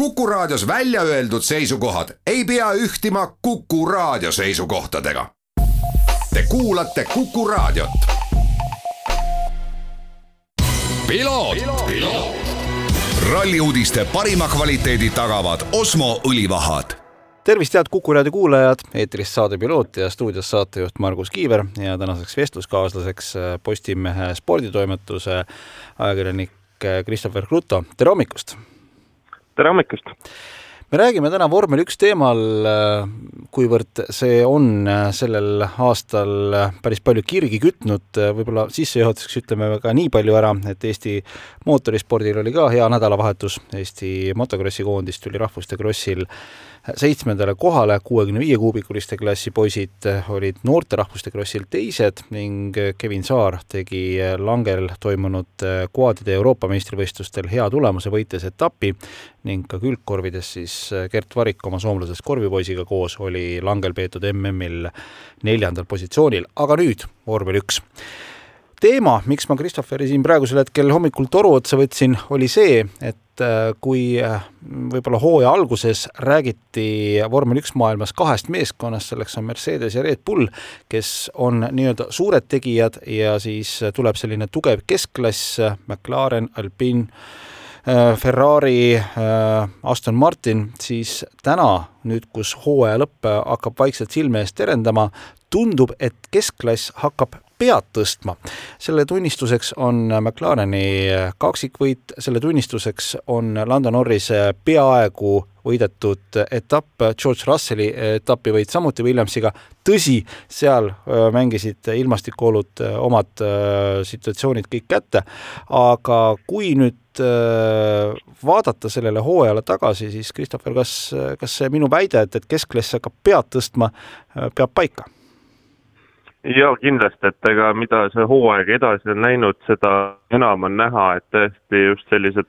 Kuku Raadios välja öeldud seisukohad ei pea ühtima Kuku Raadio seisukohtadega. Te kuulate Kuku Raadiot. ralli uudiste parima kvaliteedi tagavad Osmo õlivahad tervist, head Kuku raadio kuulajad, eetris saade Piloot ja stuudios saatejuht Margus Kiiver ja tänaseks vestluskaaslaseks Postimehe sporditoimetuse ajakirjanik Christopher Kruto, tere hommikust! Tere hommikust! me räägime täna vormel üks teemal, kuivõrd see on sellel aastal päris palju kirgi kütnud, võib-olla sissejuhatuseks ütleme ka nii palju ära, et Eesti mootorispordil oli ka hea nädalavahetus, Eesti motokrossi koondis tuli rahvuste krossil seitsmendale kohale, kuuekümne viie kuubikuliste klassi poisid olid noorterahvuste krossil teised ning Kevin Saar tegi Langel toimunud kvaadide Euroopa meistrivõistlustel hea tulemuse, võites etapi ning ka külgkorvides siis Gert Varik oma soomlasest korvipoisiga koos oli Langel peetud MM-il neljandal positsioonil, aga nüüd vormel üks. Teema, miks ma Christopheri siin praegusel hetkel hommikul toru otsa võtsin, oli see, et äh, kui äh, võib-olla hooaja alguses räägiti vormel üks maailmas kahest meeskonnast, selleks on Mercedes ja Red Bull, kes on nii-öelda suured tegijad ja siis tuleb selline tugev keskklass, McLaren, Alpine, äh, Ferrari, Aston Martin, siis täna, nüüd kus hooaja lõpp hakkab vaikselt silme eest terendama, tundub, et keskklass hakkab pead tõstma. selle tunnistuseks on McLareni kaksikvõit, selle tunnistuseks on Lando Norrise peaaegu võidetud etapp, George Russelli etapivõit samuti Williamsiga, tõsi, seal mängisid ilmastikuolud omad situatsioonid kõik kätte, aga kui nüüd vaadata sellele hooajale tagasi, siis Christopher, kas, kas see minu väide, et, et keskklass hakkab pead tõstma, peab paika? jaa, kindlasti, et ega mida see hooaeg edasi on läinud, seda enam on näha, et tõesti just sellised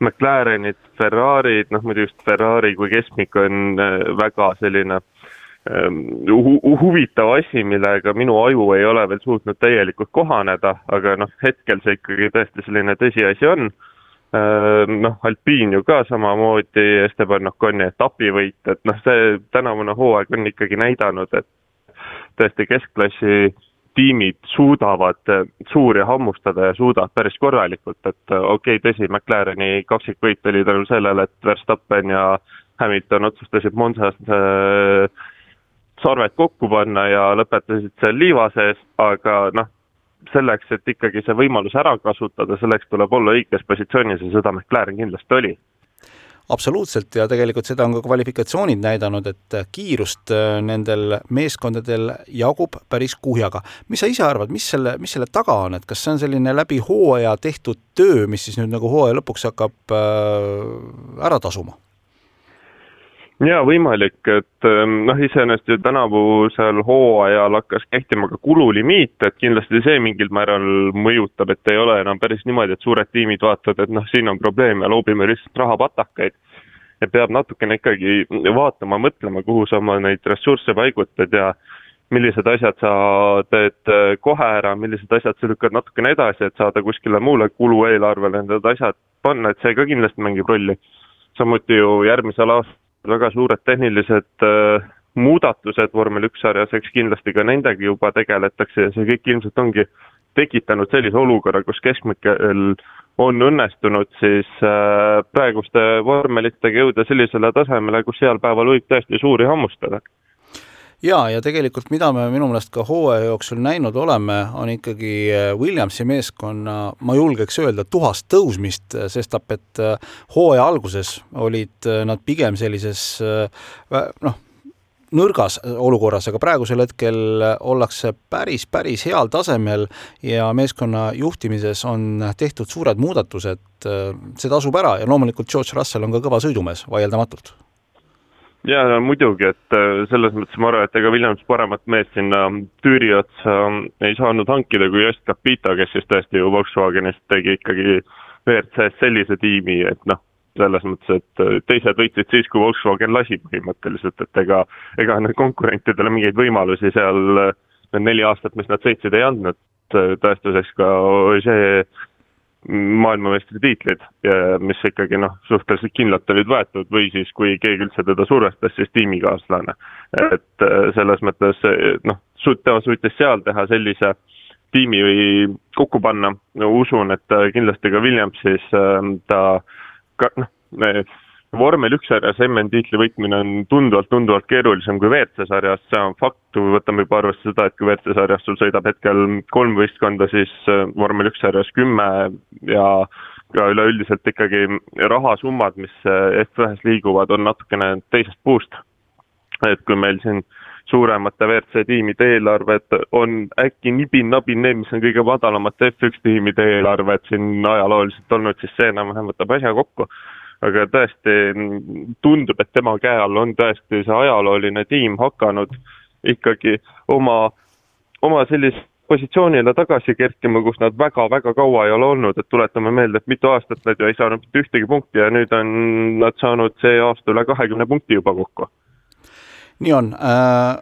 McLarenid, Ferrarid, noh muidu just Ferrari kui keskmik on äh, väga selline ähm, hu huvitav asi, millega minu aju ei ole veel suutnud täielikult kohaneda, aga noh, hetkel see ikkagi tõesti selline tõsiasi on. Noh, Alpine ju ka samamoodi, Esteban Oconi etapivõit, et noh, see tänavune hooaeg on ikkagi näidanud, et tõesti keskklassi tiimid suudavad äh, suuri hammustada ja suudavad päris korralikult, et äh, okei okay,, tõsi, McLareni kaksikvõit oli tänu sellele, et Verstappen ja Hamilton otsustasid Monsas äh, sarved kokku panna ja lõpetasid seal liiva sees, aga noh, selleks, et ikkagi see võimalus ära kasutada, selleks tuleb olla õiges positsioonis ja seda McLaren kindlasti oli absoluutselt ja tegelikult seda on ka kvalifikatsioonid näidanud, et kiirust äh, nendel meeskondadel jagub päris kuhjaga. mis sa ise arvad, mis selle, mis selle taga on, et kas see on selline läbi hooaja tehtud töö, mis siis nüüd nagu hooaja lõpuks hakkab äh, ära tasuma? Jaa, võimalik, et ähm, noh, iseenesest ju tänavusel hooajal hakkas kehtima ka kululimiit, et kindlasti see mingil määral mõjutab, et ei ole enam päris niimoodi, et suured tiimid vaatavad, et noh, siin on probleem ja loobime lihtsalt rahapatakaid. ja peab natukene ikkagi vaatama, mõtlema, kuhu sa oma neid ressursse paigutad ja millised asjad sa teed äh, kohe ära, millised asjad sa lükkad natukene edasi, et saada kuskile muule kulueelarvele need asjad panna, et see ka kindlasti mängib rolli. samuti ju järgmisel aastal väga suured tehnilised äh, muudatused vormel üks sarjas, eks kindlasti ka nendega juba tegeletakse ja see kõik ilmselt ongi tekitanud sellise olukorra, kus keskmikel on õnnestunud siis äh, praeguste vormelitega jõuda sellisele tasemele, kus heal päeval võib tõesti suuri hammustada jaa, ja tegelikult mida me minu meelest ka hooaja jooksul näinud oleme, on ikkagi äh, Williamsi meeskonna, ma julgeks öelda, tuhast tõusmist, äh, sestap et äh, hooaja alguses olid nad pigem sellises noh, nõrgas olukorras, aga praegusel hetkel ollakse päris, päris heal tasemel ja meeskonna juhtimises on tehtud suured muudatused, see tasub ära ja loomulikult George Russell on ka kõva sõidumees, vaieldamatult jaa, no muidugi, et äh, selles mõttes ma arvan, et ega Williams paremat meest sinna tüüri otsa ähm, ei saanud hankida kui just Capita, kes siis tõesti ju Volkswagenist tegi ikkagi WRC-s sellise tiimi, et noh, selles mõttes, et äh, teised võitsid siis, kui Volkswagen lasi põhimõtteliselt, et ega, ega need konkurentidele mingeid võimalusi seal äh, need neli aastat, mis nad sõitsid, ei andnud, tõestuseks ka see maailmameistritiitlid, mis ikkagi noh, suhteliselt kindlalt olid võetud või siis kui keegi üldse teda survestas, siis tiimikaaslane. et äh, selles mõttes noh, tema suutis seal teha sellise tiimi kokku panna, usun, et kindlasti ka Williamsis äh, ta ka noh, vormel üks sarjas MM-tiitli võitmine on tunduvalt, tunduvalt keerulisem kui WRC sarjas, see on fakt, kui võtame juba arvesse seda, et kui WRC sarjas sul sõidab hetkel kolm võistkonda, siis äh, vormel üks sarjas kümme ja ka üleüldiselt ikkagi rahasummad, mis äh, F1-s liiguvad, on natukene teisest puust. et kui meil siin suuremate WRC tiimide eelarved on äkki nibin-nabin need, mis on kõige madalamate F1 tiimide eelarved siin ajalooliselt olnud, siis see enam-vähem võtab asja kokku aga tõesti tundub, et tema käe all on tõesti see ajalooline tiim hakanud ikkagi oma, oma sellist positsioonile tagasi kerkima, kus nad väga-väga kaua ei ole olnud, et tuletame meelde, et mitu aastat nad ju ei saanud mitte ühtegi punkti ja nüüd on nad saanud see aasta üle kahekümne punkti juba kokku. nii on äh,,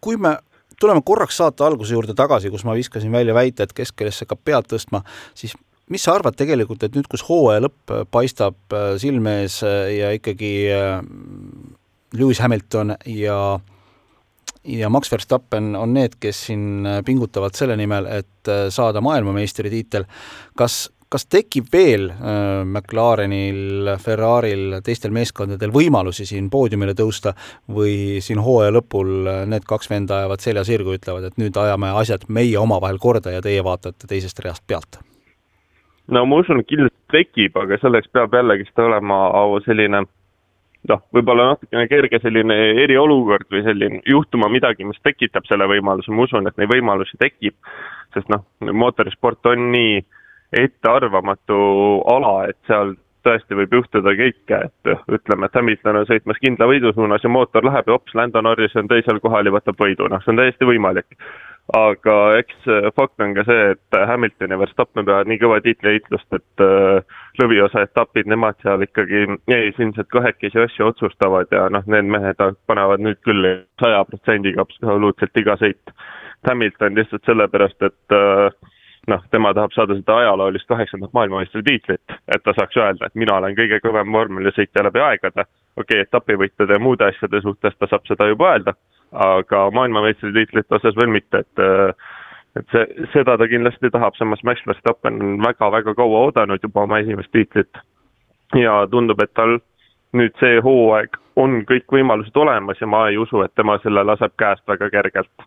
kui me tuleme korraks saate alguse juurde tagasi, kus ma viskasin välja väite, et keskkeelesse hakkab pead tõstma, siis mis sa arvad tegelikult, et nüüd, kus hooaja lõpp paistab äh, silme ees äh, ja ikkagi äh, Lewis Hamilton ja ja Max Verstappen on need, kes siin pingutavad selle nimel, et saada maailmameistritiitel, kas, kas tekib veel äh, McLarenil, Ferraril, teistel meeskondadel võimalusi siin poodiumile tõusta või siin hooaja lõpul need kaks venda ajavad selja sirgu, ütlevad, et nüüd ajame asjad meie omavahel korda ja teie vaatate teisest reast pealt? No ma usun, et kindlasti tekib, aga selleks peab jällegist olema selline noh, võib-olla natukene kerge selline eriolukord või selline juhtuma midagi, mis tekitab selle võimaluse, ma usun, et neid võimalusi tekib, sest noh, mootorisport on nii ettearvamatu ala, et seal tõesti võib juhtuda kõike, et ütleme, et Hamilton on sõitmas kindla võidu suunas ja mootor läheb ja hops, Lando Norris on teisel kohal ja võtab võidu, noh, see on täiesti võimalik aga eks äh, fakt on ka see, et Hamilton ja Verstappen peavad nii kõva tiitliheitlust, et äh, lõviosa etapid nemad seal ikkagi eesilmselt kahekesi asju otsustavad ja noh, need mehed panevad nüüd küll saja protsendiga absoluutselt iga sõit. Hamilton lihtsalt sellepärast, et äh, noh, tema tahab saada seda ajaloolist kaheksandat maailmameistritiitlit, et ta saaks öelda, et mina olen kõige kõvem vormelisõitja läbi aegade. okei okay,, etapivõitude ja muude asjade suhtes ta saab seda juba öelda aga maailmameistritiitlite osas veel mitte, et et see, seda ta kindlasti tahab, samas Max Verstappen on väga-väga kaua oodanud juba oma esimest tiitlit. ja tundub, et tal nüüd see hooaeg on kõik võimalused olemas ja ma ei usu, et tema selle laseb käest väga kergelt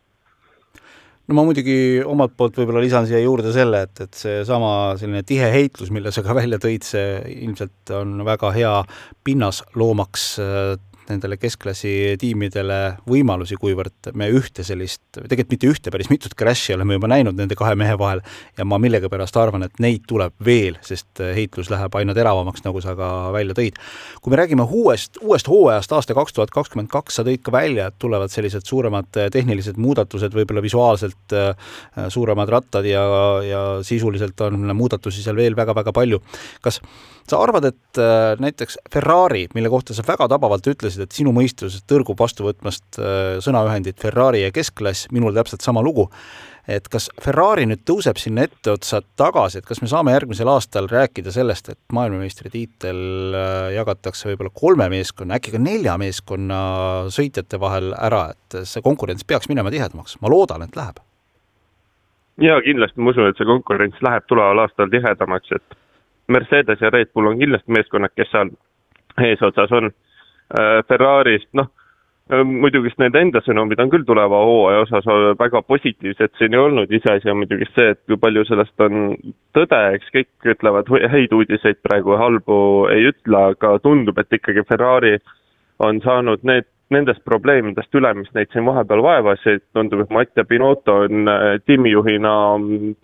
no ma muidugi omalt poolt võib-olla lisan siia juurde selle, et, et seesama selline tihe heitlus, mille sa ka välja tõid, see ilmselt on väga hea pinnas loomaks nendele keskklassi tiimidele võimalusi, kuivõrd me ühte sellist, tegelikult mitte ühte, päris mitut crash'i oleme juba näinud nende kahe mehe vahel ja ma millegipärast arvan, et neid tuleb veel, sest heitlus läheb aina teravamaks, nagu sa ka välja tõid. kui me räägime uuest, uuest hooajast aasta kaks tuhat kakskümmend kaks, sa tõid ka välja, et tulevad sellised suuremad tehnilised muudatused, võib-olla visuaalselt äh, suuremad rattad ja, ja sisuliselt on muudatusi seal veel väga-väga palju. kas sa arvad, et äh, näiteks Ferrari, mille kohta sa väga tabavalt ütlesid, et sinu mõistus tõrgub vastu võtmast äh, sõnaühendit Ferrari ja keskklass, minul täpselt sama lugu, et kas Ferrari nüüd tõuseb sinna etteotsa tagasi, et kas me saame järgmisel aastal rääkida sellest, et maailmameistritiitel äh, jagatakse võib-olla kolme meeskonna, äkki ka nelja meeskonna sõitjate vahel ära, et see konkurents peaks minema tihedamaks, ma loodan, et läheb. jaa, kindlasti ma usun, et see konkurents läheb tuleval aastal tihedamaks, et Mercedes ja Red Bull on kindlasti meeskonnad, kes seal eesotsas on. Äh, Ferrarist, noh, äh, muidugi nende enda sõnumid on küll tuleva hooaja osas väga positiivsed siin ei olnud, iseasi on muidugi see, et kui palju sellest on tõde, eks kõik ütlevad häid uudiseid praegu, halbu ei ütle, aga tundub, et ikkagi Ferrari on saanud need nendest probleemidest üle, mis neid siin vahepeal vaevasid, tundub, et Mattia Binotto on äh, tiimijuhina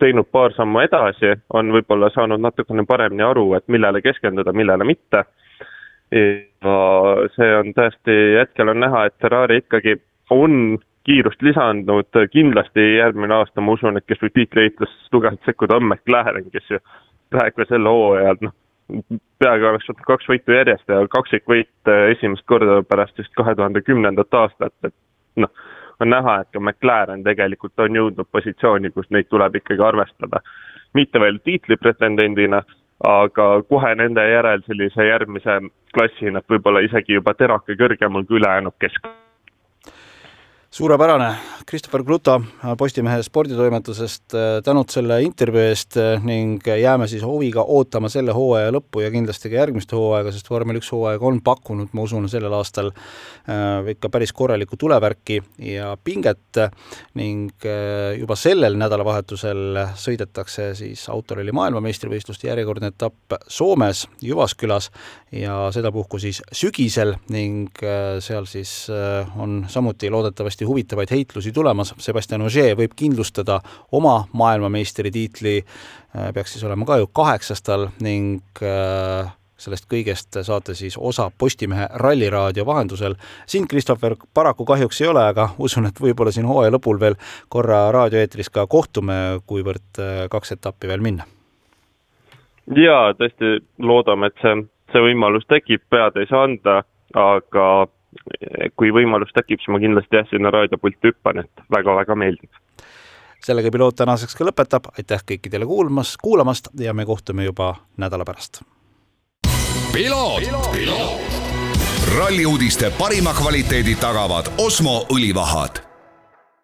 teinud paar sammu edasi, on võib-olla saanud natukene paremini aru, et millele keskenduda, millele mitte. Ja see on tõesti, hetkel on näha, et Ferrari ikkagi on kiirust lisandnud, kindlasti järgmine aasta ma usun, et kes võib tiitliheitluses tugevalt sekkuda, on McLaren, kes ju praegu sel hooajal noh, peaaegu oleks võtnud kaks võitu järjest ja kaksikvõit äh, esimest korda pärast vist kahe tuhande kümnendat aastat, et noh, on näha, et ka McLaren tegelikult on jõudnud positsiooni, kus neid tuleb ikkagi arvestada. mitte veel tiitlipretendendina, aga kohe nende järel sellise järgmise klassi nad võib-olla isegi juba terake kõrgemal kui ülejäänud kesk suurepärane, Christopher Kluto Postimehe sporditoimetusest, äh, tänud selle intervjuu eest äh, ning jääme siis huviga ootama selle hooaja lõppu ja kindlasti ka järgmist hooaega, sest vormel üks hooaeg on pakkunud, ma usun, sellel aastal äh, ikka päris korralikku tulevärki ja pinget. Ning juba sellel nädalavahetusel sõidetakse siis autoralli maailmameistrivõistluste järjekordne etapp Soomes Jyvaskylas ja sedapuhku siis sügisel ning seal siis on samuti loodetavasti kindlasti huvitavaid heitlusi tulemas, Sebastian Ogier võib kindlustada oma maailmameistritiitli, äh, peaks siis olema ka ju kaheksas tal ning äh, sellest kõigest saate siis osa Postimehe Ralliraadio vahendusel. sind, Christopher, paraku kahjuks ei ole, aga usun, et võib-olla siin hooaja lõpul veel korra raadioeetris ka kohtume, kuivõrd äh, kaks etappi veel minna. jaa, tõesti loodame, et see, see võimalus tekib, pead ei saa anda, aga kui võimalus tekib, siis ma kindlasti jah, sinna raadiopulti hüppan, et väga-väga meeldib. sellega piloot tänaseks ka lõpetab, aitäh kõikidele kuulmas, kuulamast ja me kohtume juba nädala pärast. ralli uudiste parima kvaliteedi tagavad Osmo õlivahad